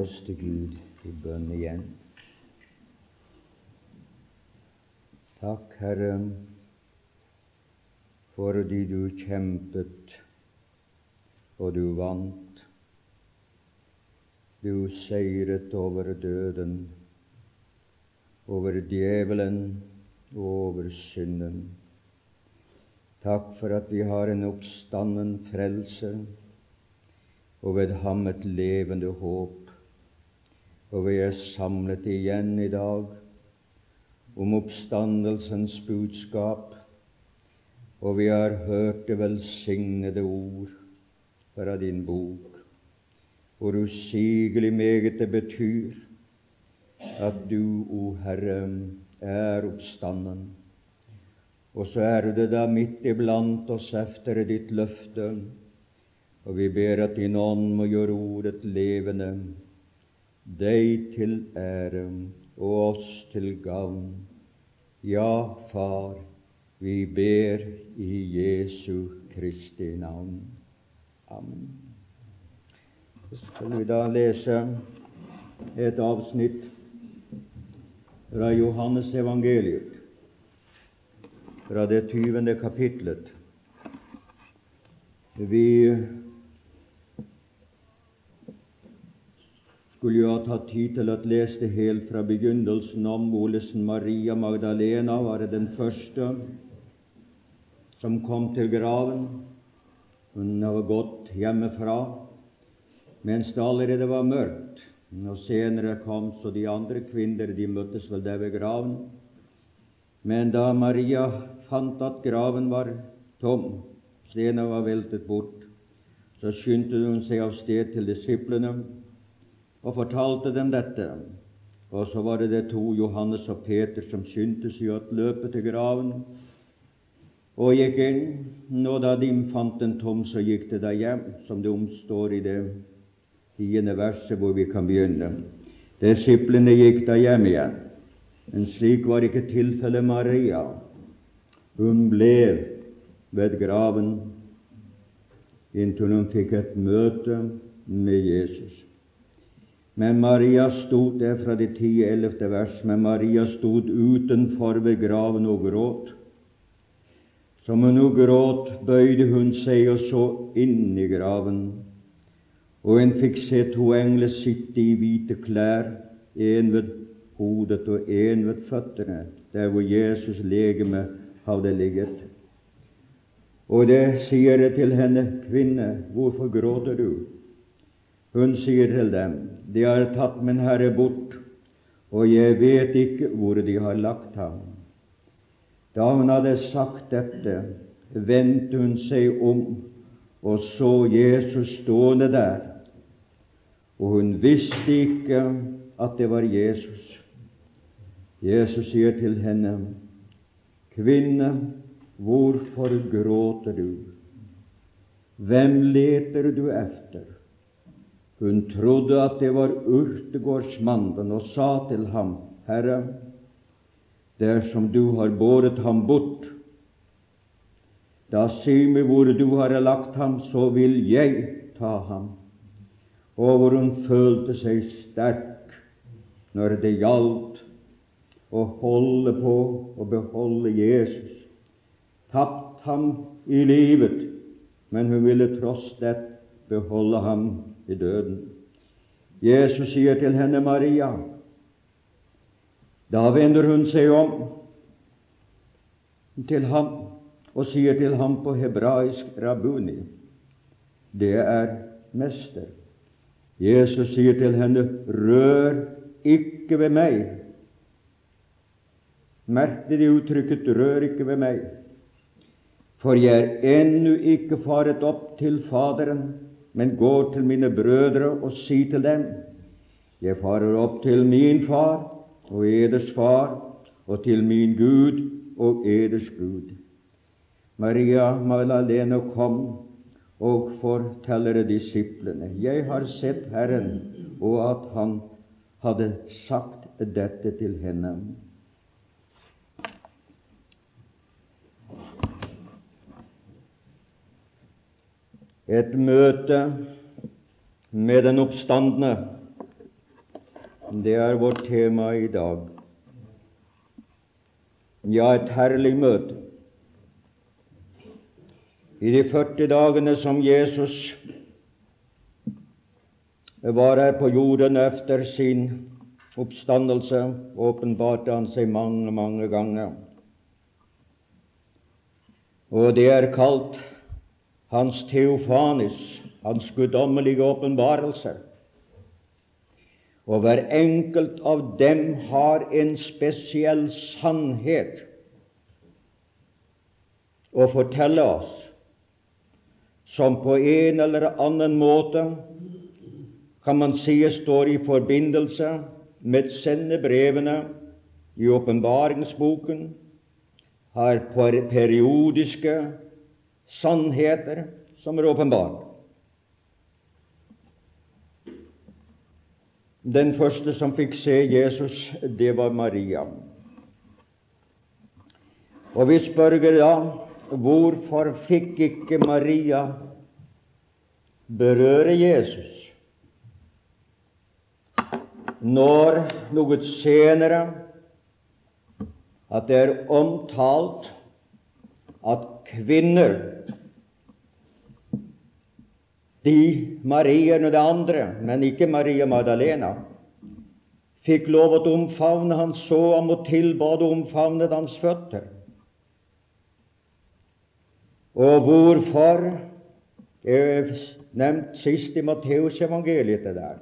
oss til Gud i bønn igjen. Takk, Herre, fordi du kjempet og du vant. Du seiret over døden, over djevelen og over synden. Takk for at vi har en oppstanden frelse og ved ham et levende håp. Og vi er samlet igjen i dag om oppstandelsens budskap, og vi har hørt det velsignede ord fra din bok, hvor usigelig meget det betyr at du, o Herre, er oppstanden. Og så er du da midt iblant oss efter ditt løfte og vi ber at Din ånd må gjøre ordet levende, deg til ære og oss til gavn. Ja, Far, vi ber i Jesu Kristi navn. Amen. Så skal vi da lese et avsnitt fra Johannes evangeliet, fra det tyvende kapitlet. Vi skulle jo ha tatt tid til å lese det helt fra begynnelsen om hvordan Maria Magdalena var den første som kom til graven. Hun hadde gått hjemmefra mens det allerede var mørkt. Og Senere kom så de andre kvinner, de møttes vel der ved graven. Men da Maria fant at graven var tom, stenen var veltet bort, så skyndte hun seg av sted til disiplene og fortalte dem dette. Og så var det de to, Johannes og Peter, som skyndte seg å løpe til graven og gikk inn. Og da de fant den tom, så gikk de da hjem, som det omstår i det tiende verset hvor vi kan begynne. Disiplene gikk da hjem igjen. Men slik var ikke tilfellet Maria. Hun ble ved graven inntil hun fikk et møte med Jesus. Men Maria stod der fra det ti-ellevte vers, men Maria stod utenfor ved graven og gråt. Som hun nå gråt, bøyde hun seg og så inn i graven, og en fikk se to engler sitte i hvite klær, en ved hodet og en ved føttene, der hvor Jesus' legeme hadde ligget. Og det sier jeg til henne, kvinne, hvorfor gråter du? Hun sier til dem, De har tatt min Herre bort, og jeg vet ikke hvor de har lagt ham. Da hun hadde sagt dette, vendte hun seg om og så Jesus stående der, og hun visste ikke at det var Jesus. Jesus sier til henne, Kvinne, hvorfor gråter du? Hvem leter du efter? Hun trodde at det var urtegårdsmannen, og sa til ham, Herre, dersom du har båret ham bort, da si meg hvor du har lagt ham, så vil jeg ta ham. Og hvor hun følte seg sterk når det gjaldt å holde på og beholde Jesus. Tapt ham i livet, men hun ville tross det beholde ham i døden. Jesus sier til henne, Maria. Da vender hun seg om til ham og sier til ham på hebraisk rabuni. Det er mester. Jesus sier til henne, rør ikke ved meg. Merk det uttrykket 'rør ikke ved meg', for jeg er ennå ikke faret opp til Faderen men gå til mine brødre og si til dem:" Jeg farer opp til min far og eders far, og til min Gud og eders Gud. Maria Magdalene kom og forteller disiplene:" Jeg har sett Herren, og at Han hadde sagt dette til henne. Et møte med den oppstandende Det er vårt tema i dag. Ja, et herlig møte. I de 40 dagene som Jesus var her på jorden efter sin oppstandelse, åpenbarte han seg mange, mange ganger. Og det er kalt hans teofanis, hans guddommelige åpenbarelser. Og hver enkelt av dem har en spesiell sannhet å fortelle oss, som på en eller annen måte kan man si står i forbindelse med sendebrevene i åpenbaringsboken, har periodiske sannheter som er åpenbare. Den første som fikk se Jesus, det var Maria. Og vi spør da hvorfor fikk ikke Maria berøre Jesus? Når noe senere at det er omtalt at kvinner de Mariene og det andre, men ikke Maria Magdalena, fikk lov å omfavne hans så ham og tilbad omfavnet hans føtter. Og hvorfor Det er nevnt sist i Matteusevangeliet, det der.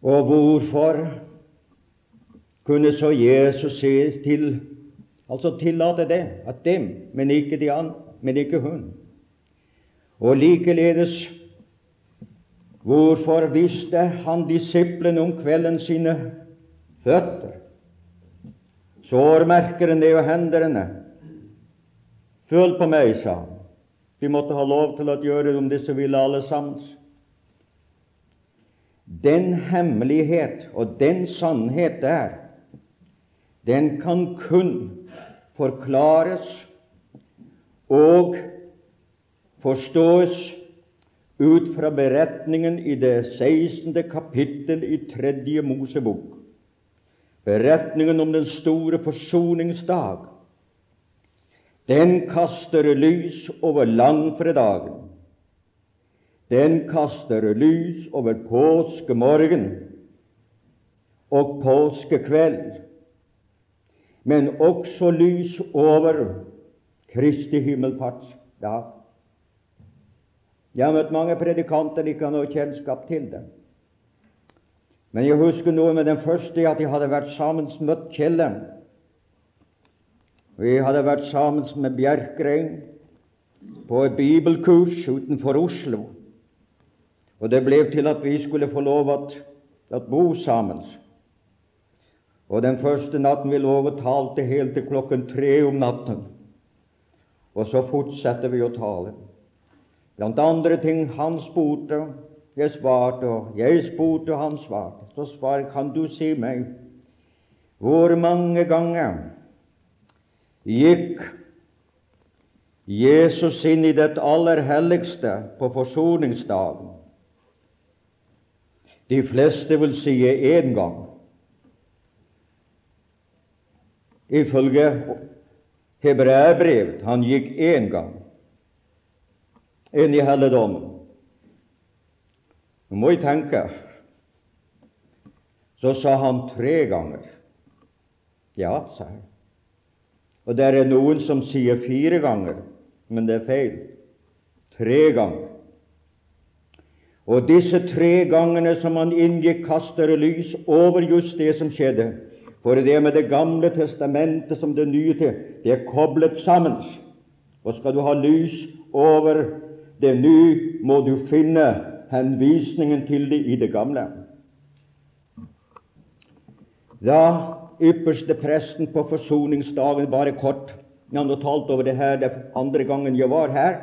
Og hvorfor kunne så Jesus se til, altså tillate det, at dem, men ikke, de andre, men ikke hun? Og likeledes hvorfor visste han disiplene om kvelden sine føtter? Sårmerkene og hendene. Føl på meg, sa han. Vi måtte ha lov til å gjøre det om disse ville alle sammen. Den hemmelighet og den sannhet der, den kan kun forklares og forstås ut fra beretningen i det 16. kapittel i Tredje Mosebok. Beretningen om den store forsoningsdag. Den kaster lys over langfredagen. Den kaster lys over påskemorgen og påskekveld, men også lys over Kristi himmelfartsdag. Jeg har møtt mange predikanter ikke har noe kjennskap til det. Men jeg husker noe med den første at jeg hadde vært sammen møtt Kjelle. Vi hadde vært sammen med Bjerkreim på et bibelkurs utenfor Oslo. Og det ble til at vi skulle få lov å bo sammen. Og den første natten vi lå og talte helt til klokken tre om natten. Og så fortsetter vi å tale. Blant andre ting han spurte, jeg svarte, og jeg spurte, og han svarte. Så svarer kan du si meg hvor mange ganger gikk Jesus inn i det aller helligste på forsoningsdagen? De fleste vil si én gang. Ifølge hebreerbrevet. han gikk én gang inn i helligdommen. Nå må jeg tenke. Så sa han tre ganger. Ja, sa jeg. Og det er noen som sier fire ganger, men det er feil. Tre ganger. Og disse tre gangene som han inngikk, kaster lys over just det som skjedde. For det med Det gamle testamentet som det nye til, det er koblet sammen. Og skal du ha lys over det nye, må du finne henvisningen til det i det gamle. Da ypperste presten på forsoningsdagen Bare kort Jeg har talt over det her det andre gangen jeg var her,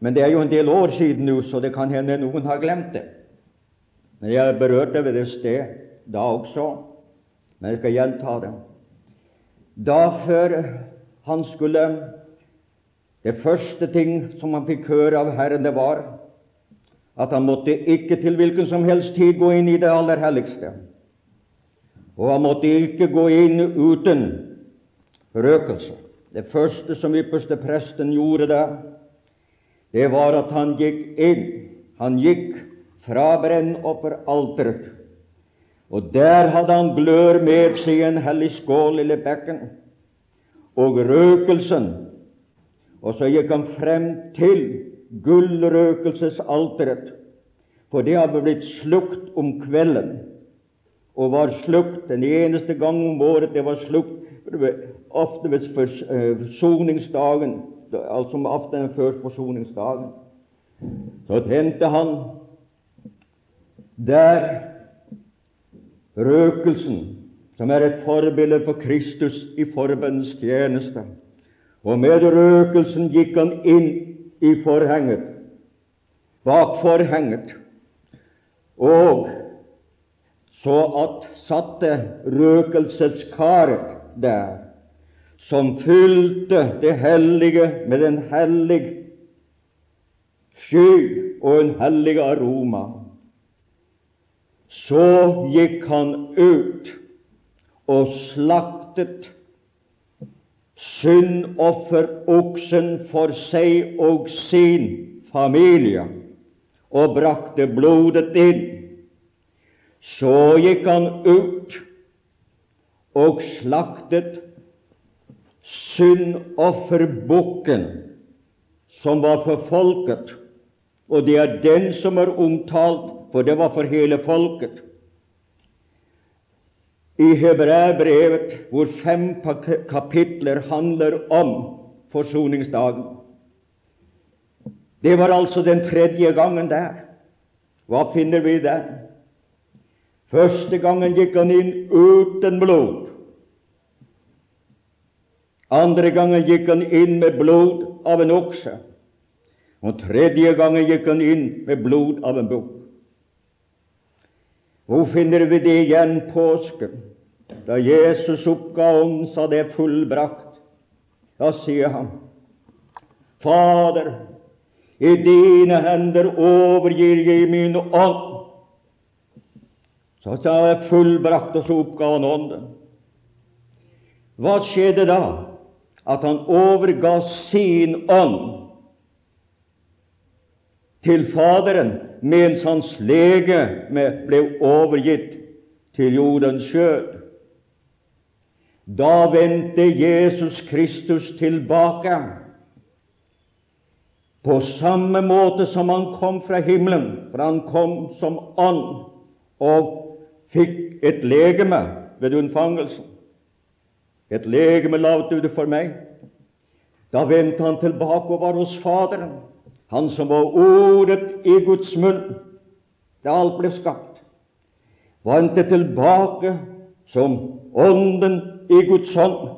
men det er jo en del år siden nå, så det kan hende noen har glemt det. Men jeg berørte ved det sted da også, men jeg skal gjenta det. Da før han skulle det første ting som han fikk høre av Herren, det var at han måtte ikke til hvilken som helst tid gå inn i det aller helligste. Og han måtte ikke gå inn uten røkelse. Det første som ypperste presten gjorde der, det var at han gikk inn. Han gikk fra brennofferalteret. Og der hadde han glør med seg en hellig skål eller bekken, og røkelsen. Og så gikk han frem til gullrøkelsesalteret, for det hadde blitt slukt om kvelden, og var slukt den eneste gang om året det var slukt, ofte ved forsoningsdagen, altså aftenen før forsoningsdagen. Så tente han der røkelsen, som er et forbilde for Kristus i forbønnens tjeneste. Og med røkelsen gikk han inn i forhenget, bak forhenget, og så at satte røkelseskaret der, som fylte det hellige med en hellig sky og en hellig aroma. Så gikk han ut og slaktet syndofferoksen for seg og sin familie og brakte blodet inn. Så gikk han ut og slaktet syndofferbukken som var for folket, og det er den som er omtalt, for det var for hele folket i Hebreabrevet, hvor fem kapitler handler om forsoningsdagen. Det var altså den tredje gangen der. Hva finner vi der? Første gangen gikk han inn uten blod. Andre gangen gikk han inn med blod av en okse. Og tredje gangen gikk han inn med blod av en bukk. Hvor finner vi det igjen påsken? Da Jesus oppga ånden, sa det fullbrakt. Da sier han, Fader, i dine hender overgir jeg min ånd. Så sa det fullbrakt, og så oppga han ånden. Hva skjedde da? At han overga sin ånd til Faderen, mens hans legeme ble overgitt til jordens skjød. Da vendte Jesus Kristus tilbake på samme måte som han kom fra himmelen, for han kom som ånd og fikk et legeme ved unnfangelsen. Et legeme lavt ute for meg. Da vendte han tilbake og var hos Faderen, han som var ordet i Guds munn da alt ble skapt. Vendte tilbake som ånden i Guds hånd.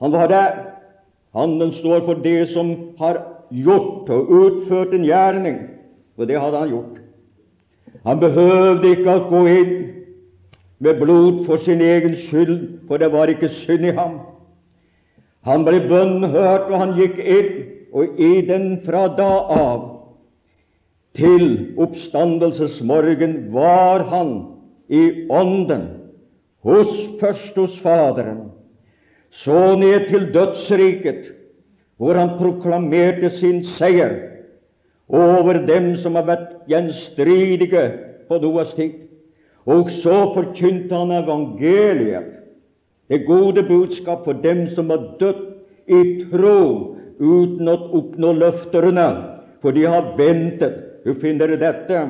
Han var der. Handen står for det som har gjort og utført en gjerning, og det hadde han gjort. Han behøvde ikke å gå inn med blod for sin egen skyld, for det var ikke synd i ham. Han ble bønnhørt, og han gikk inn, og i den fra da av til oppstandelsesmorgen var han i ånden hos først hos Faderen, så ned til dødsriket, hvor han proklamerte sin seier over dem som har vært gjenstridige på Noas tid. Og så forkynte han evangeliet, det gode budskap for dem som har dødd i tro uten å oppnå løfterne, for de har ventet. Du finner dette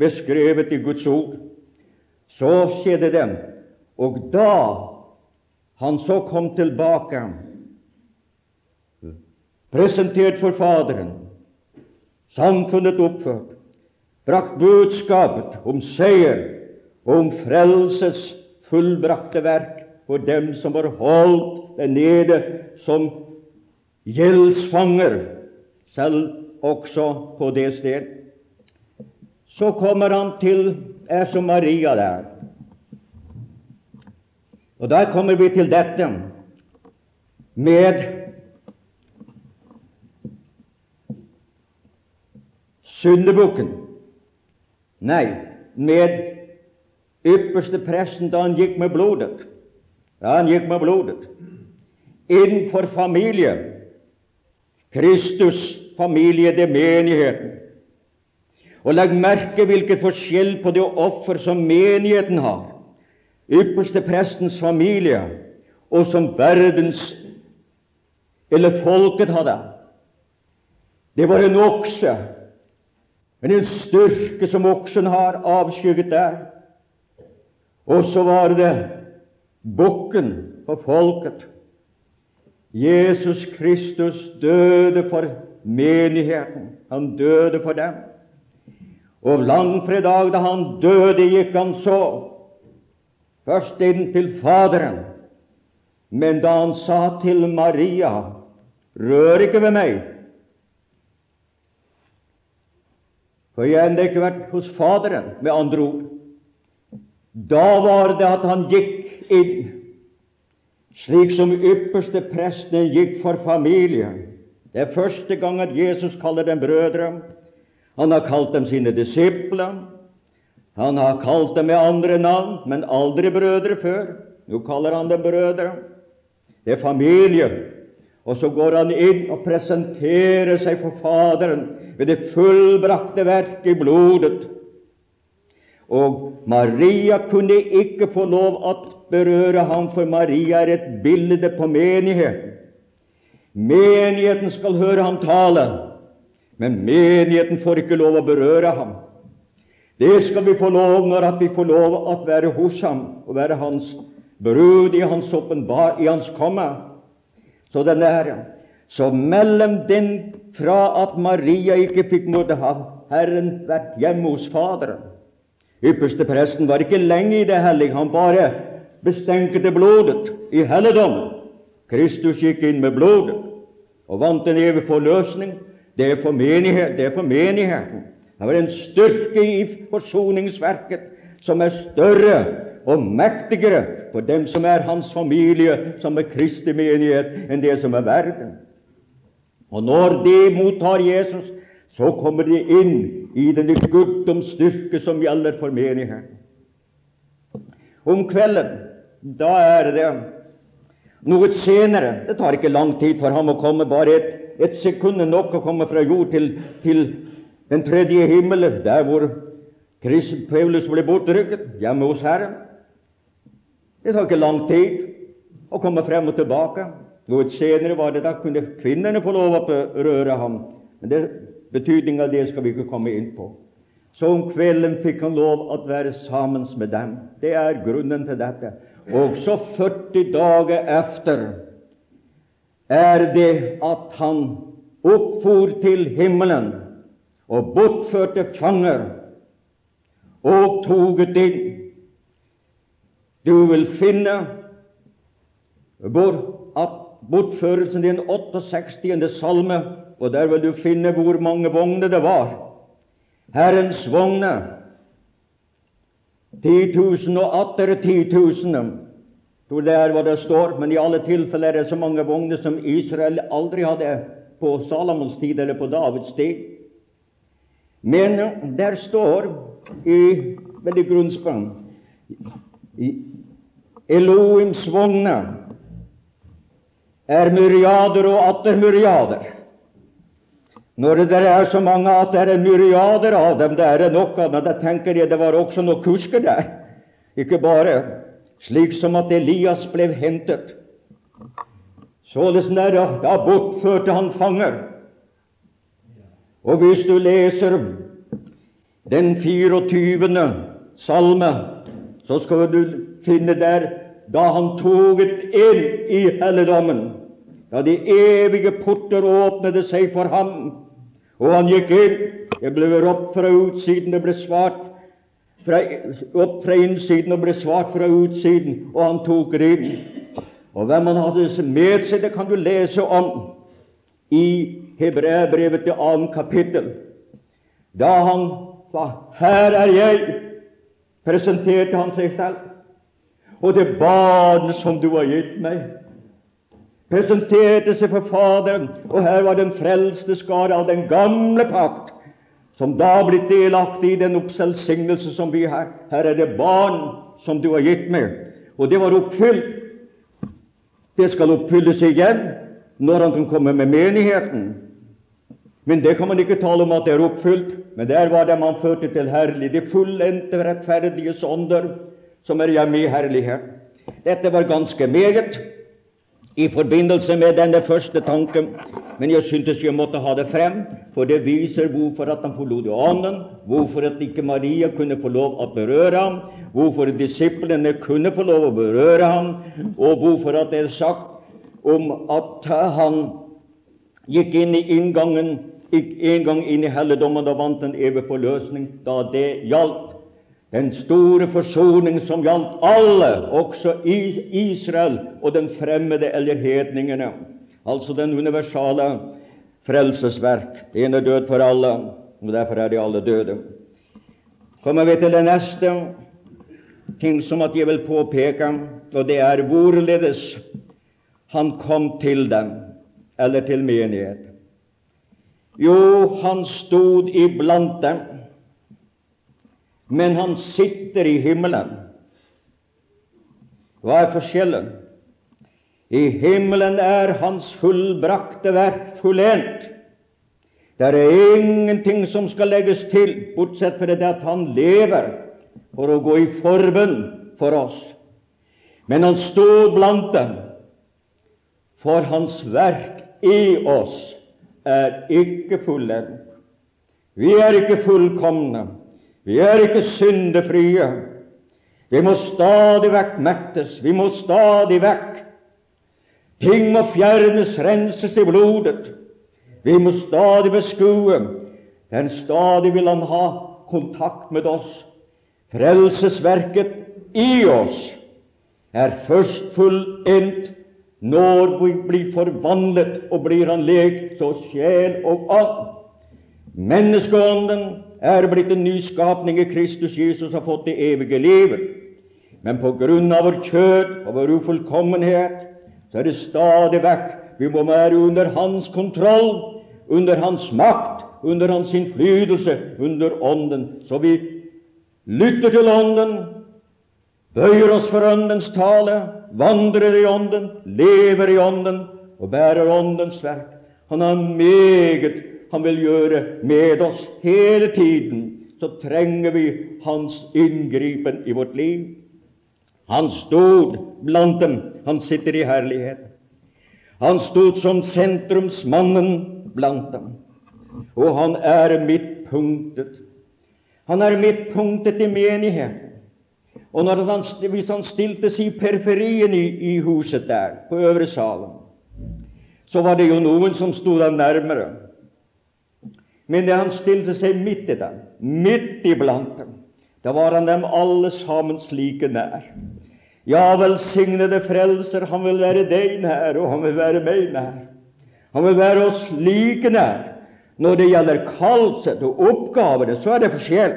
beskrevet i Guds ord. Så skjedde det og da han så kom tilbake, presentert for Faderen, samfunnet oppført, brakt budskapet om seier og om frelses fullbrakte verk for dem som var holdt der nede som gjeldsfanger, selv også på det sted. Så kommer han til er som Maria der. Og Der kommer vi til dette med syndebukken. Nei, med ypperste presten da han gikk med blodet. Da han gikk med blodet. Innenfor familie. Kristus familie, det er menigheten. Og legg merke hvilken forskjell på det offer som menigheten har, ypperste prestens familie, og som verdens eller folket hadde. Det var en okse, men en styrke som oksen har, avskygget der. Og så var det bukken for folket. Jesus Kristus døde for menigheten. Han døde for dem. Og langfredag, da han døde, gikk han så først inn til Faderen. Men da han sa til Maria, 'Rør ikke ved meg', for jeg har ikke vært hos Faderen, med andre ord, da var det at han gikk inn, slik som ypperste presten gikk for familien. Det er første gang at Jesus kaller dem brødre. Han har kalt dem sine disipler. Han har kalt dem med andre navn, men aldri brødre før. Nå kaller han dem brødre. Det er familie. Og så går han inn og presenterer seg for Faderen ved det fullbrakte verk i blodet. Og Maria kunne ikke få lov å berøre ham, for Maria er et bilde på menigheten. Menigheten skal høre ham tale, men menigheten får ikke lov å berøre ham. Det skal vi få lov når vi får lov å være hos ham og være hans brud i hans åpenbar, i hans komme. Så den er Så mellom den fra at Maria ikke fikk måtte ham Herren vært hjemme hos Faderen Ypperste presten var ikke lenge i det hellige, han bare bestenkte blodet i helligdommen. Kristus gikk inn med blodet og vant en evig forløsning. Det er for menighet, det er for menigheten. Det var en styrke i forsoningsverket som er større og mektigere for dem som er hans familie, som er Kristi menighet, enn det som er verden. Og når de mottar Jesus, så kommer de inn i denne guddoms styrke som gjelder for menigheten. Om kvelden, da er det noe senere Det tar ikke lang tid for ham å komme, bare et, et sekund er nok å komme fra jord til, til den tredje himmel, der hvor Kristus Paulus ble bortrykket, hjemme hos Herren. Det tar ikke lang tid å komme frem og tilbake. Noe senere var det da kunne kvinnene få lov å røre ham. Men det, betydningen av det skal vi ikke komme inn på. Så om kvelden fikk han lov å være sammen med dem. Det er grunnen til dette. Og så 40 dager efter er det at han oppfor til himmelen og bortførte fanger og toget inn. Du vil finne at bortførelsen din 68. salme, og der vil du finne hvor mange vogner det var. Herrens vogner 10 000 og atter 10 000. Tror det er hva det står, men i alle tilfeller er det så mange vogner som Israel aldri hadde på Salomons tid eller på Davids tid. Men der står i veldig grunnspann Elohims vogner er myriader og atter myriader. Når det er så mange at det er myriader av dem, det er nok av dem, da tenker jeg det var også noen kusker der. Ikke bare slik som at Elias ble hentet. Således der, da bortførte han fanger. Og hvis du leser den 24. salme, så skal du finne der da han toget inn i helligdommen, da de evige porter åpnede seg for ham, og han gikk inn. Det ble ropt fra utsiden, det ble svart fra, opp fra innsiden og ble svart fra utsiden, og han tok det. Og hvem han hadde med seg, det kan du lese om i Hebreabrevet til annet kapittel. Da han sa 'Her er jeg', presenterte han seg selv. Og det barn som du har gitt meg, presenterte seg for Faderen, og her var den frelste skare av den gamle pakt, som da blitt delaktig i den oppselsignelse som vi har. Her er det barn som du har gitt meg. Og det var oppfylt. Det skal oppfylles igjen når han kan komme med menigheten. Men det kan man ikke tale om at det er oppfylt. Men der var det man førte til herlig, de fullendte rettferdiges ånder, som er hjemme i herlighet. Dette var ganske meget i forbindelse med denne første tanken, men jeg syntes jeg måtte ha det frem, for det viser hvorfor at han forlot Ånden, hvorfor at ikke Maria kunne få lov å berøre ham, hvorfor disiplene kunne få lov å berøre ham, og hvorfor at det er sagt om at han gikk inn i inngangen gikk en gang inn i helligdommen og vant en evig forløsning da det gjaldt den store forsoning som gjaldt alle, også Israel og den fremmede eller hedningene. Altså den universale frelsesverk. En er død for alle, og derfor er de alle døde. Kommer vi til det neste ting som at jeg vil påpeke, og det er hvorledes han kom til dem, eller til menighet. Jo, han stod iblant dem, men han sitter i himmelen. Hva er forskjellen? I himmelen er hans fullbrakte verk fullendt. Det er ingenting som skal legges til, bortsett fra det at han lever for å gå i forbund for oss. Men han stod blant dem, for hans verk i oss er ikke fullendt. Vi er ikke fullkomne. Vi er ikke syndefrie. Vi må stadig vekk mettes. Vi må stadig vekk Ting må fjernes, renses i blodet. Vi må stadig beskue. Den stadig vil Han ha kontakt med oss. Frelsesverket i oss er først fullendt når vi blir forvandlet og blir han lekt så sjel og ånd. Menneskeånden er blitt en ny skapning i Kristus Jesus har fått det evige livet. Men på grunn av vår kjød og vår ufullkommenhet så er det stadig vekk vi må være under Hans kontroll, under Hans makt, under Hans innflytelse, under Ånden. Så vi lytter til Ånden, bøyer oss for Åndens tale, vandrer i Ånden, lever i Ånden og bærer Åndens verk. Han har meget han vil gjøre med oss hele tiden. Så trenger vi Hans inngripen i vårt liv. Han stod blant dem. Han sitter i herlighet. Han stod som sentrumsmannen blant dem. Og han er midtpunktet. Han er midtpunktet i menigheten. Og han, hvis han stilte seg i periferien i, i, huset der, på øvre salen, så var det jo noen som sto der nærmere. Men da han stilte seg midt i dem, midt iblant dem, da var han dem alle sammen slike nær. Ja, velsignede Frelser, han vil være deg nær, og han vil være meg nær. Han vil være oss like nær. Når det gjelder kallset og oppgavene, så er det forskjell.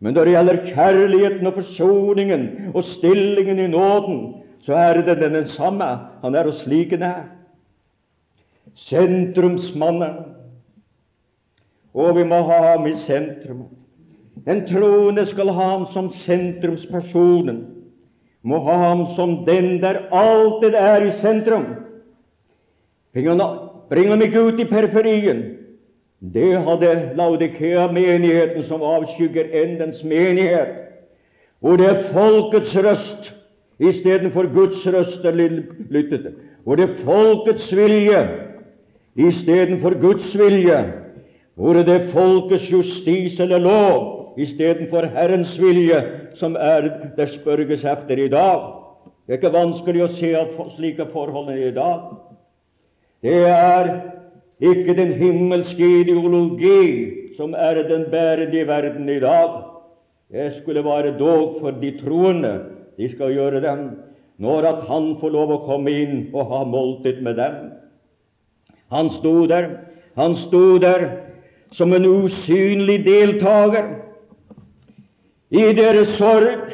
Men når det gjelder kjærligheten og forsoningen og stillingen i nåden, så er det den samme. Han er oss like nær. Sentrumsmannen. Og vi må ha ham i sentrum. Den troende skal ha ham som sentrumspersonen. Må ha ham som den der alltid er i sentrum. Bring ham ikke ut i periferien. Det hadde Laudikea-menigheten, som avskygger endens menighet, hvor det er folkets røst istedenfor Guds røst er lyttet, hvor det er folkets vilje istedenfor Guds vilje, hvor det folkets justis eller lov istedenfor Herrens vilje, som er det spørges efter i dag. Det er ikke vanskelig å se at slike forhold er i dag. Det er ikke den himmelske ideologi som er den bærende i verden i dag. Det skulle være dog for de troende. De skal gjøre dem når at han får lov å komme inn og ha måltid med dem. Han sto der, han sto der som en usynlig deltaker i deres sorg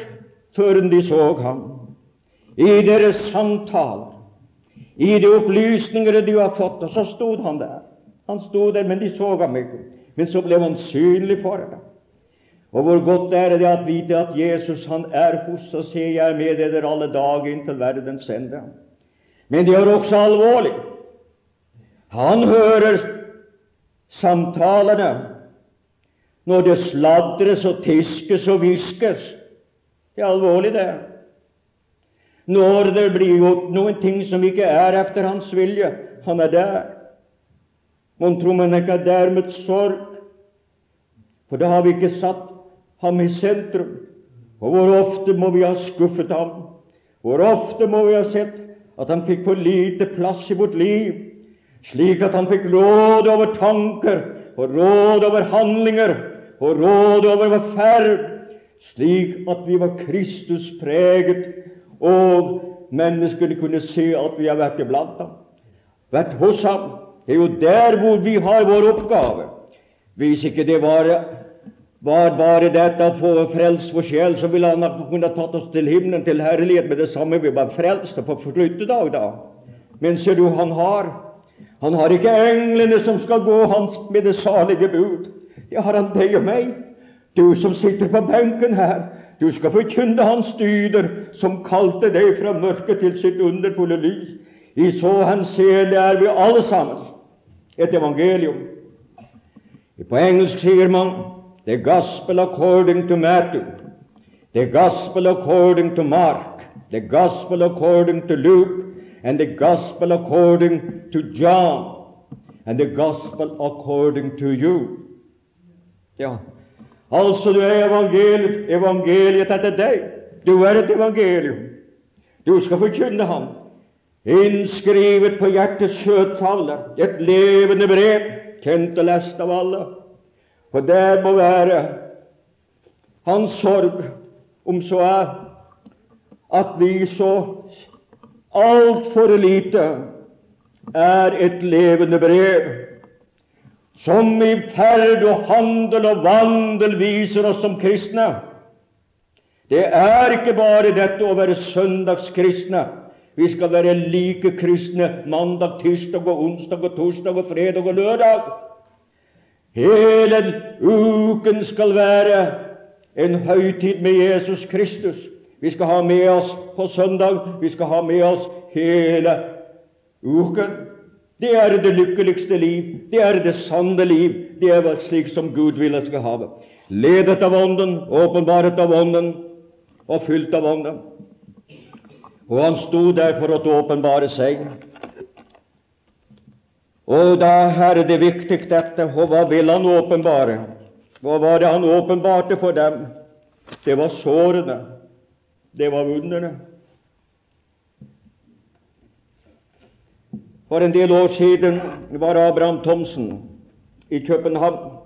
før de så ham, i deres samtaler, i de opplysninger de har fått. Og så stod han der. Han stod der, men de så ham ikke. Men så ble han synlig for dem. Og hvor godt er det at vite at Jesus han er hos oss, ser jeg med dere alle dager inntil verdens ende. Men det er også alvorlig. Han hører samtalene når det sladres og tiskes og hviskes. Det er alvorlig, det. Når det blir gjort noen ting som ikke er efter hans vilje. Han er der. Mon tror man ikke er der med sorg? For da har vi ikke satt ham i sentrum. Og hvor ofte må vi ha skuffet ham? Hvor ofte må vi ha sett at han fikk for lite plass i vårt liv, slik at han fikk råd over tanker og råd over handlinger og råd over vår ferd, slik at vi var Kristus preget, og menneskene kunne se at vi har vært iblant ham, vært hos ham. Det er jo der hvor vi har vår oppgave. Hvis ikke det var var bare dette å få frelst vår sjel, så ville han ha kunnet tatt oss til himmelen, til herlighet, med det samme vi var frelste på sluttedag. da. Men ser du, han har han har ikke englene som skal gå hans med det salige bud. Det har han deg og meg. Du som sitter på benken her, du skal forkynne hans dyder, som kalte deg fra mørket til sitt underfulle lys. I så henseende er vi alle sammen et evangelium. På engelsk sier man the gospel according to Matthew, the gospel according to Mark, the gospel according to Luke, and the gospel according to John, and the gospel according to you. Ja, altså du er evangeliet, evangeliet etter deg. Du er et evangelium. Du skal forkynne ham. Innskrivet på hjertets skjøtfaller, et levende brev, kjent og lest av alle. For det må være hans sorg, om så er at vi så altfor lite er et levende brev som i ferd og handel og vandel viser oss som kristne. Det er ikke bare dette å være søndagskristne. Vi skal være like kristne mandag, tirsdag og onsdag og torsdag og fredag og lørdag. Hele uken skal være en høytid med Jesus Kristus. Vi skal ha med oss på søndag, vi skal ha med oss hele uken. Det er det lykkeligste liv, det er det sanne liv, det er slik som Gud vil jeg skal ha det. Ledet av Ånden, åpenbaret av Ånden og fylt av Ånden. Og han sto der for å åpenbare seg. Og da er det viktig dette, og hva vil han åpenbare? Hva var det han åpenbarte for dem? Det var sårene. Det var underne. For en del år siden var Abraham Thomsen i København.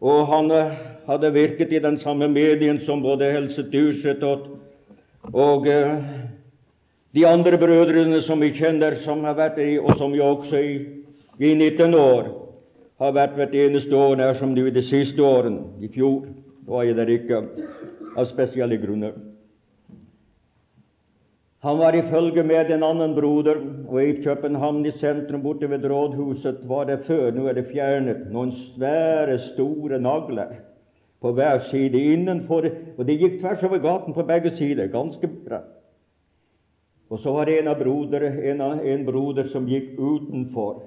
Og han eh, hadde virket i den samme medien som både Helse Dyrseth og, og uh, de andre brødrene som vi kjenner, som har vært i, og som jeg også i, i 19 år har vært hvert eneste år nær som nå i de siste årene. I fjor var jeg der ikke av spesielle grunner. Han var i følge med en annen broder, og i København i sentrum borte ved rådhuset var det før, nå er det fjernet, noen svære, store nagler på hver side innenfor, og de gikk tvers over gaten på begge sider, ganske bra. Og så var det en, av broder, en, en broder som gikk utenfor.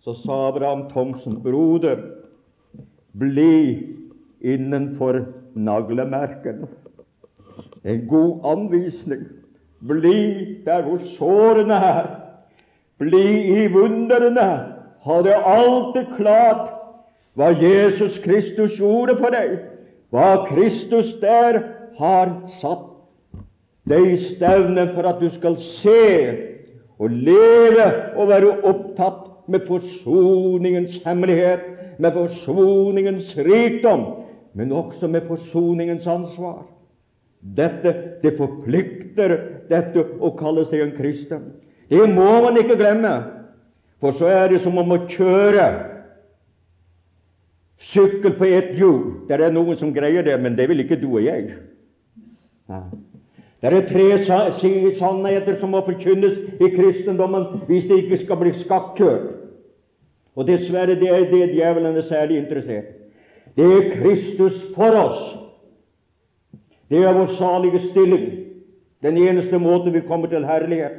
Så sa Abraham Thomsen, 'Broder, bli innenfor naglemerken.' En god anvisning. Bli der hvor sårene er. Bli i vundrene. Ha det alltid klart hva Jesus Kristus gjorde for deg, hva Kristus der har satt deg i stevne for at du skal se og leve og være opptatt med forsoningens hemmelighet, med forsoningens rikdom, men også med forsoningens ansvar. Dette det forplikter dette å kalle seg en kristen. Det må man ikke glemme, for så er det som om å kjøre sykkel på ett hjul. Det er noen som greier det, men det vil ikke du og jeg. Ja. Det er tre sannheter som må forkynnes i kristendommen hvis det ikke skal bli skakkjørt. Og dessverre, det er det djevelen er særlig interessert Det er Kristus for oss. Det er vår salige stilling. Den eneste måte vi kommer til herlighet.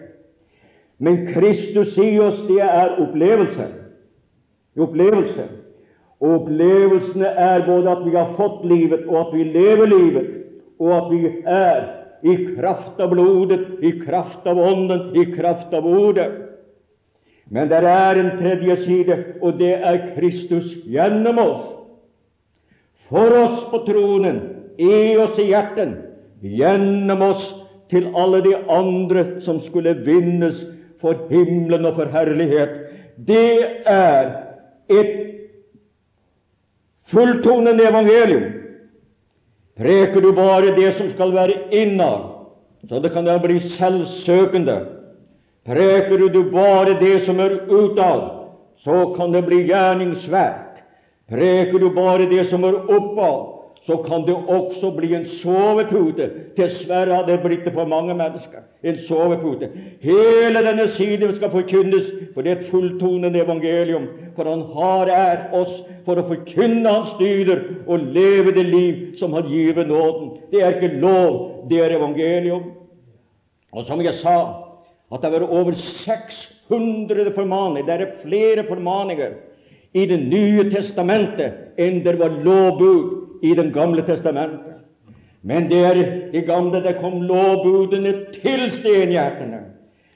Men Kristus i oss, det er opplevelse. Opplevelse. Og opplevelsene er både at vi har fått livet, og at vi lever livet, og at vi er i kraft av blodet, i kraft av Ånden, i kraft av Ordet. Men det er en tredje side, og det er Kristus gjennom oss. For oss på tronen, i oss i hjerten, gjennom oss til alle de andre som skulle vinnes for himmelen og for herlighet. Det er et fulltonende evangelium. Preker du bare det som skal være innad, så det kan da bli selvsøkende. Preker du bare det som er utad, så kan det bli gjerningsverk. Preker du bare det som er oppad, så kan det også bli en sovepute. Dessverre har det blitt det for mange mennesker. En sovepute. Hele denne siden skal forkynnes, for det er et fulltonende evangelium. For Han har er oss for å forkynne Hans dyder og leve det liv som Han giver nåden. Det er ikke lov, det er evangelium. Og som jeg sa, at det var over 600 formaninger. Det er flere formaninger i Det nye testamentet enn det var lovbud i Det gamle testamentet. Men det er i gamle det kom lovbudene til stenhjertene.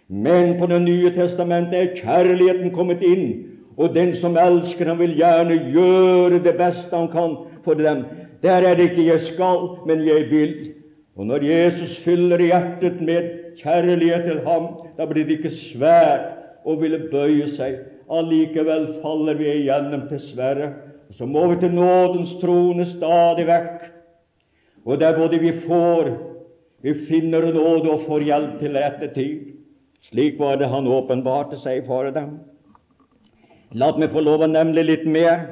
Men på Det nye testamentet er kjærligheten kommet inn, og den som elsker ham, vil gjerne gjøre det beste han kan for dem. Der er det ikke 'jeg skal', men 'jeg vil'. Og når Jesus fyller hjertet med kjærlighet til ham, da blir det ikke svært å ville bøye seg. Allikevel faller vi igjennom, dessverre. Så må vi til nådens trone stadig vekk. Og der både vi får Vi finner nåde og får hjelp til rette tid. Slik var det han åpenbarte seg for dem. La meg få lov å nevne litt mer.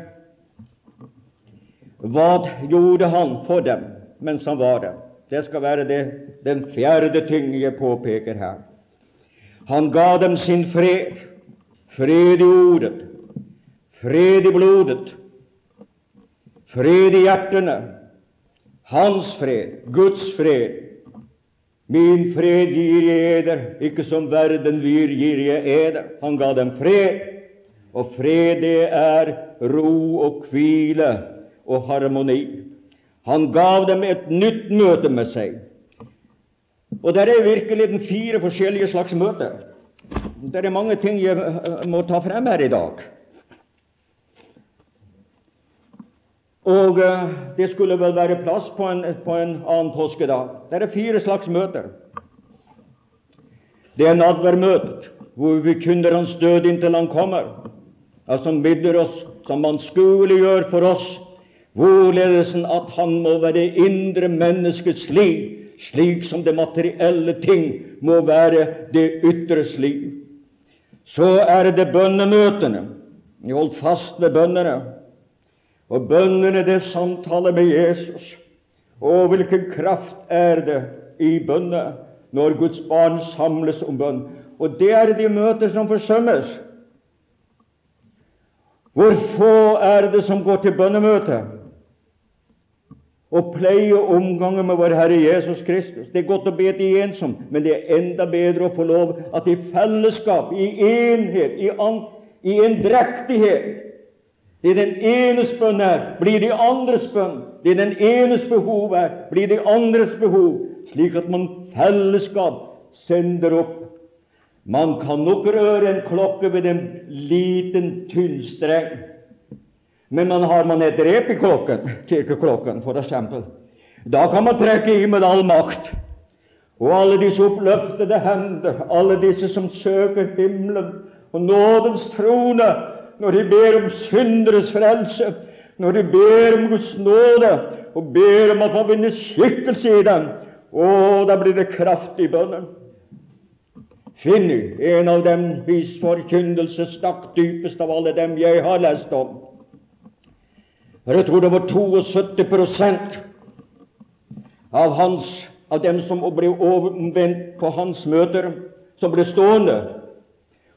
Hva gjorde han for dem mens han var der? Det skal være det, den fjerde ting jeg påpeker her. Han ga dem sin fred. Fred i ordet, fred i blodet, fred i hjertene. Hans fred, Guds fred. Min fred gir jeg eder, ikke som verden lyr gir jeg eder. Han ga dem fred, og fred det er ro og hvile og harmoni. Han gav dem et nytt møte med seg. Og det er virkelig den fire forskjellige slags møter. Det er mange ting jeg må ta frem her i dag. Og uh, det skulle vel være plass på en, på en annen påskedag. Det er fire slags møter. Det er nadværmøtet, hvor vi kynner Hans død inntil Han kommer, og som bidder oss, som anskueliggjør for oss hvorledes at han må være indre menneskets liv, slik som det materielle ting må være det ytres liv. Så er det bønnemøtene. Vi holdt fast ved bønnene. Og bønnene, det samtaler med Jesus. Og hvilken kraft er det i bønne når Guds barn samles om bønn? Og det er de møter som forsømmes. Hvor få er det som går til bønnemøte? og pleie omgangen med vår Herre Jesus Kristus. Det er godt å be til ensom, men det er enda bedre å få lov at i fellesskap, i enhet, i, an, i endrektighet Det den enes bønn er, blir de andres bønn. Det den enes behov er, blir de andres behov, slik at man fellesskap sender opp. Man kan nok røre en klokke ved en liten, tynn streng. Men man har man et rep i klokken, kirkeklokken f.eks., da kan man trekke i med all makt. Og alle disse oppløftede hender, alle disse som søker himmelen og nådens trone, når de ber om synderes frelse, når de ber om Guds nåde og ber om at man vinner skikkelse i dem, å, da blir det kraft i bønnen. Finny, en av dem vis forkynnelse stakk dypest av alle dem jeg har lest om, for jeg tror det var 72% av, hans, av dem som ble omvendt på hans møter, som ble stående.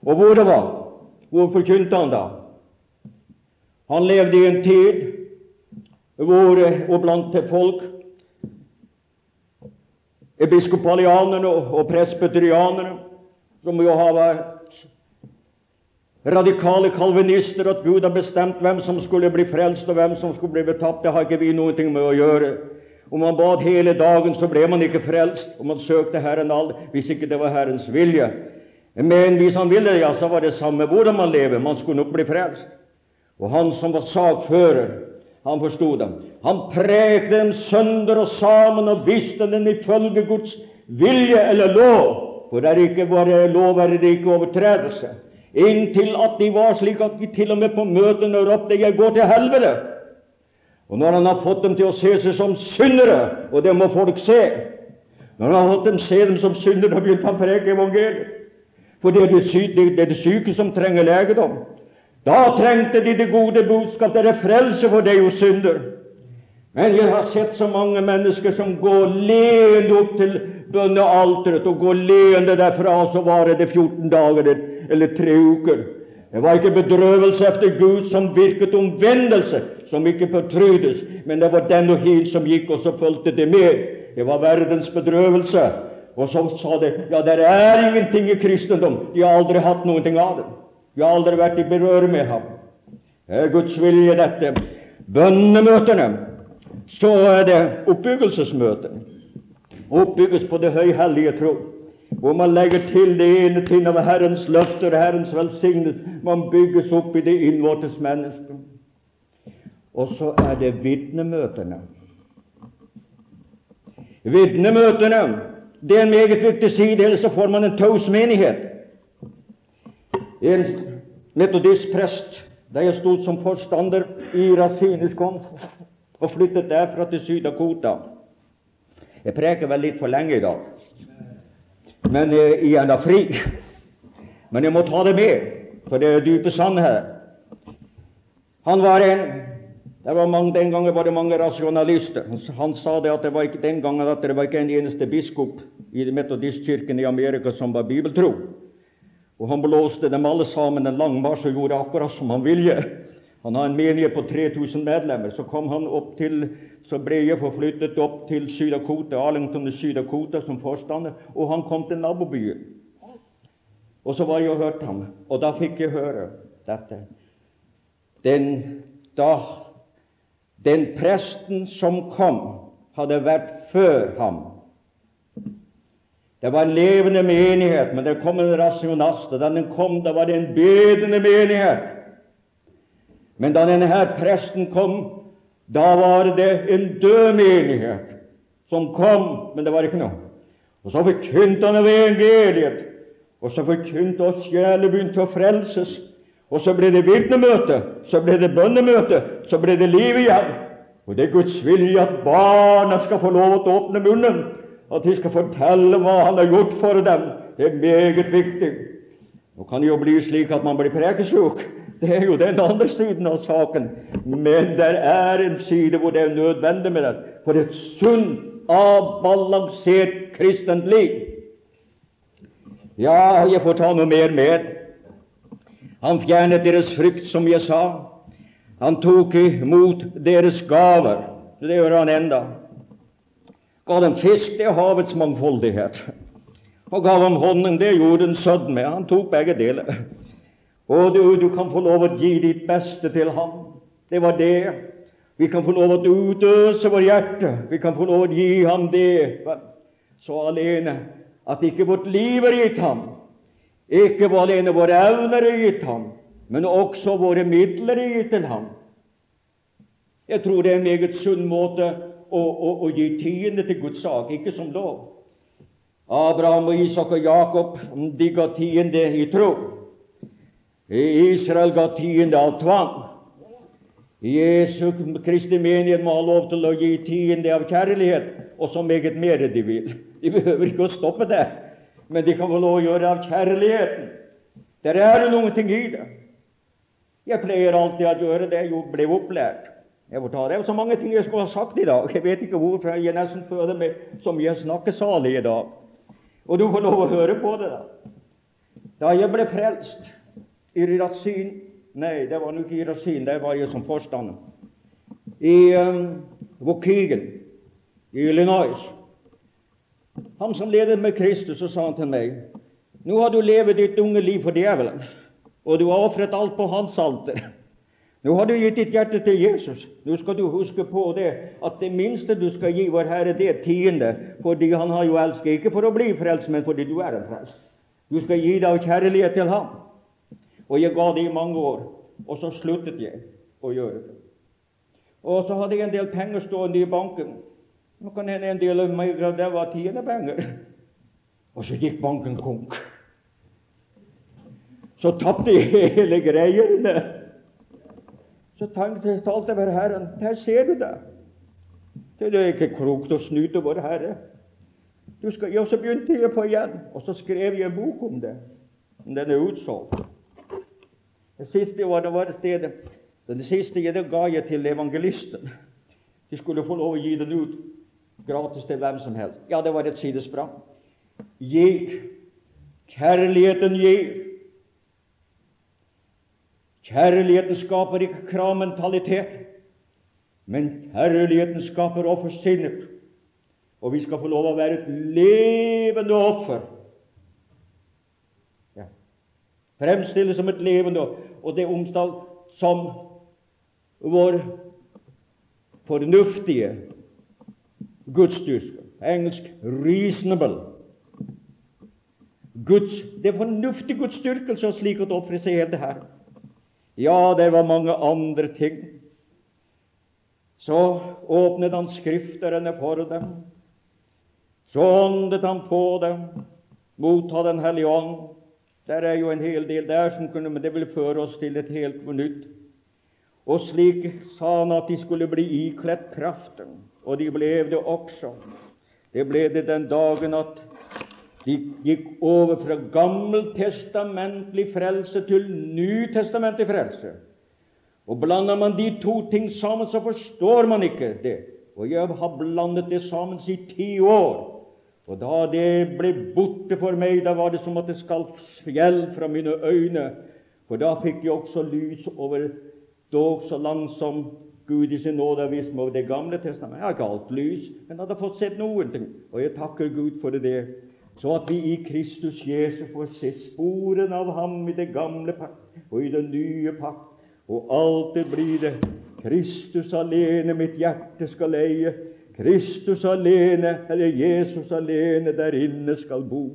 Og hvor det var? Hvor forkynte han da? Han levde i en tid hvor, og blant folk episkopalianerne og presbyterianerne, som jo har vært radikale kalvinister, at Gud har bestemt hvem som skulle bli frelst, og hvem som skulle bli betapt, det har ikke vi noe med å gjøre. Om man bad hele dagen, så ble man ikke frelst, og man søkte Herren aldri, hvis ikke det var Herrens vilje. Men hvis han ville, ja, så var det samme hvordan man lever, man skulle nok bli frelst. Og han som var sakfører, han forsto dem. Han prekte dem sønder og sammen og visste dem ifølge Guds vilje eller lov. For der ikke var lov, er det ikke overtredelse. Inntil at de var slik at de til og med på møtene ropte 'Jeg går til helvete'. Og når han har fått dem til å se seg som syndere, og det må folk se Når han har fått dem se dem som syndere, begynte han preke evangeliet. For det er det, syke, det er det syke som trenger legedom. Da trengte de det gode budskap. Det er frelse, for deg, jo synder. Men jeg har sett så mange mennesker som går leende opp til bønnealteret og går leende derfra, så varer det 14 dager eller tre uker. Det var ikke bedrøvelse efter Gud som virket omvendelse, som ikke fortrydes, men det var den og hin som gikk, og så fulgte det med. Det var verdens bedrøvelse. Og så sa det ja, det er ingenting i kristendom. De har aldri hatt noe av det. De har aldri vært i berøring med ham. Det er Guds vilje, dette. Bønnemøtene. Så er det oppbyggelsesmøte. Oppbygges på det høyhellige tro. Hvor man legger til det ene ting av Herrens løfter Herrens velsignelse. Man bygges opp i det innvortes menneske. Og så er det vitnemøtene. Vitnemøtene det er en meget viktig side, ellers så får man en taus menighet en metodistprest da jeg stod som forstander i Rasiniskom og flyttet derfra til Syd-Dakota. Jeg preker vel litt for lenge i dag, men eh, jeg er da fri. Men jeg må ta det med, for det er dype sannheter. Han var en mange, Den gangen var det mange rasjonalister. Han, sa det at det var ikke den gangen at det var ikke en eneste biskop i metodistkirken i Amerika som var bibeltro. Og han blåste dem alle sammen en lang marsj og gjorde akkurat som han ville. Han har en menighet på 3000 medlemmer. Så kom han opp til, så ble jeg forflyttet opp til Sydakota, Arlington i Syd-Dakota som forstander, og han kom til nabobyen. Og så var jeg og hørte ham, og da fikk jeg høre dette. Den, da, den presten som kom, hadde vært før ham det var en levende menighet, men det kom en rasjonast, da den kom, da var det en bedende menighet. Men da denne her presten kom, da var det en død menighet som kom, men det var ikke noe. Og så forkynte han evangeliet, og så forkynte oss sjeler begynte å frelses. Og så ble det vitnemøte, så ble det bønnemøte, så ble det liv igjen. Og det er Guds vilje at barna skal få lov til å åpne munnen at de skal fortelle hva han har gjort for dem. Det er meget viktig. Nå kan det jo bli slik at man blir prekesjuk. Det er jo den andre siden av saken. Men det er en side hvor det er nødvendig med det. For et sunt, avbalansert kristent liv. Ja, jeg får ta noe mer med. Han fjernet deres frykt, som jeg sa. Han tok imot deres gaver. Det gjør han enda ga dem fisk, det er havets mangfoldighet. Og gav dem hånden, det gjorde sødd med. Han tok begge deler. Og du, du kan få lov å gi ditt beste til ham. Det var det. Vi kan få lov å utøse vårt hjerte. Vi kan få lov å gi ham det så alene at ikke vårt liv er gitt ham. Ikke alene våre evner er gitt ham, men også våre midler er gitt til ham. Jeg tror det er en meget sunn måte å, å, å gi tiende til Guds sak, ikke som lov. Abraham og Isak og Jakob de ga tiende i tro. Israel ga tiende av tvang. Jesu Kristi menighet må ha lov til å gi tiende av kjærlighet, og så meget mer de vil. De behøver ikke å stoppe der, men de kan få lov å gjøre det av kjærligheten. Der er det ting i det. Jeg pleier alltid å gjøre det jeg ble opplært. Jeg får ta det. er så mange ting jeg skulle ha sagt i dag. Jeg vet ikke hvorfor. Jeg nesten føler meg som jeg snakker salig i dag. Og du får lov å høre på det. Da Da jeg ble frelst i Ratsin Nei, det var nok i Rasin, det var jeg som forstander. I um, Waukegan i Illinois. Han som ledet med Kristus, så sa han til meg Nå har du levet ditt unge liv for djevelen, og du har ofret alt på hans alter. Nå har du gitt ditt hjerte til Jesus. Nå skal du huske på det at det minste du skal gi Vår Herre, det er tiende, fordi Han har jo elsket ikke for å bli frelst, men fordi du er en frelst. Du skal gi deg av kjærlighet til Ham. Og jeg ga det i mange år, og så sluttet jeg å gjøre det. Og så hadde jeg en del penger stående i banken. Nå kan hende en del av meg det var tiendepenger. Og så gikk banken konk. Så tapte jeg hele greiene. Så tenkte jeg talte over Herren. Der ser du det. Det er ikke klokt å snyte vår Herre. Du skal, ja, så begynte jeg på igjen, og så skrev jeg en bok om det. Den er utsolgt. Det siste var det var stedet. Den siste det ga jeg til evangelisten. De skulle få lov å gi den ut gratis til hvem som helst. Ja, det var et sidesprang. Gi. Kjærligheten gir. Kjærligheten skaper ikke kravmentalitet, men kjærligheten skaper offersinnet. Og vi skal få lov å være et levende offer. Ja. Fremstilles som et levende og det omtalt som vår fornuftige gudsdyrker. Engelsk 'reasonable'. Guds, det er fornuftig gudsdyrkelse og slik å ofre seg helt det her. Ja, det var mange andre ting. Så åpnet han Skrifterne for dem. Så åndet han på dem. Motta Den hellige ånd. Der er jo en hel del der som kunne, men det vil føre oss til et helt nytt. Og slik sa han at de skulle bli ikledt kraften, og de ble det også. Det ble det den dagen at de gikk over fra gammeltestamentlig frelse til nytestamentlig frelse. Og Blander man de to ting sammen, så forstår man ikke det. Og jeg har blandet det sammen i ti år. Og da det ble borte for meg, da var det som at det skalv fjell fra mine øyne. For da fikk jeg også lys over dog så langt som Gud i sin nåde har vist meg over Det gamle testamentet. Jeg har ikke alt lys, men hadde fått sett noen ting. Og jeg takker Gud for det så at vi i Kristus Jesus får se sporene av ham i det gamle pakt og i den nye pakt. Og alltid blir det Kristus alene mitt hjerte skal eie. Kristus alene, eller Jesus alene, der inne skal bo.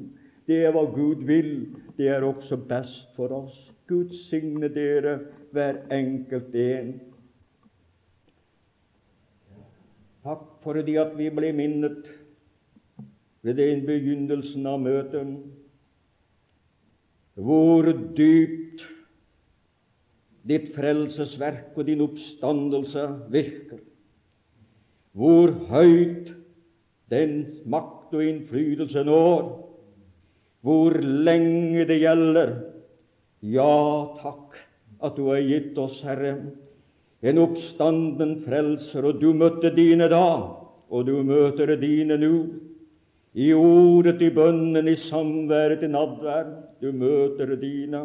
Det er hva Gud vil. Det er også best for oss. Gud signe dere, hver enkelt en. Takk for det at vi ble minnet ved den begynnelsen av møtet, hvor dypt. Ditt frelsesverk og din oppstandelse virker, hvor høyt dens makt og innflytelse når, hvor lenge det gjelder. Ja, takk at du har gitt oss, Herre, en oppstanden frelser, og du møtte dine da, og du møter dine nå i ordet, i bønnen, i samværet, i nadvær. Du møter dine.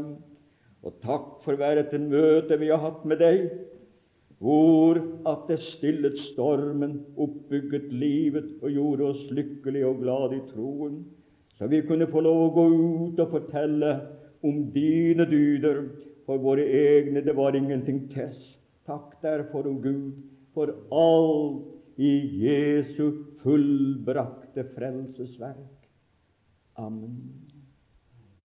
Og takk for hvert et møte vi har hatt med deg, hvor at det stillet stormen, oppbygget livet og gjorde oss lykkelige og glade i troen, så vi kunne få lov å gå ut og fortelle om dine dyder. For våre egne det var ingenting tess. Takk derfor, o Gud, for alt i Jesu fullbrakte frelsesverk. Amen.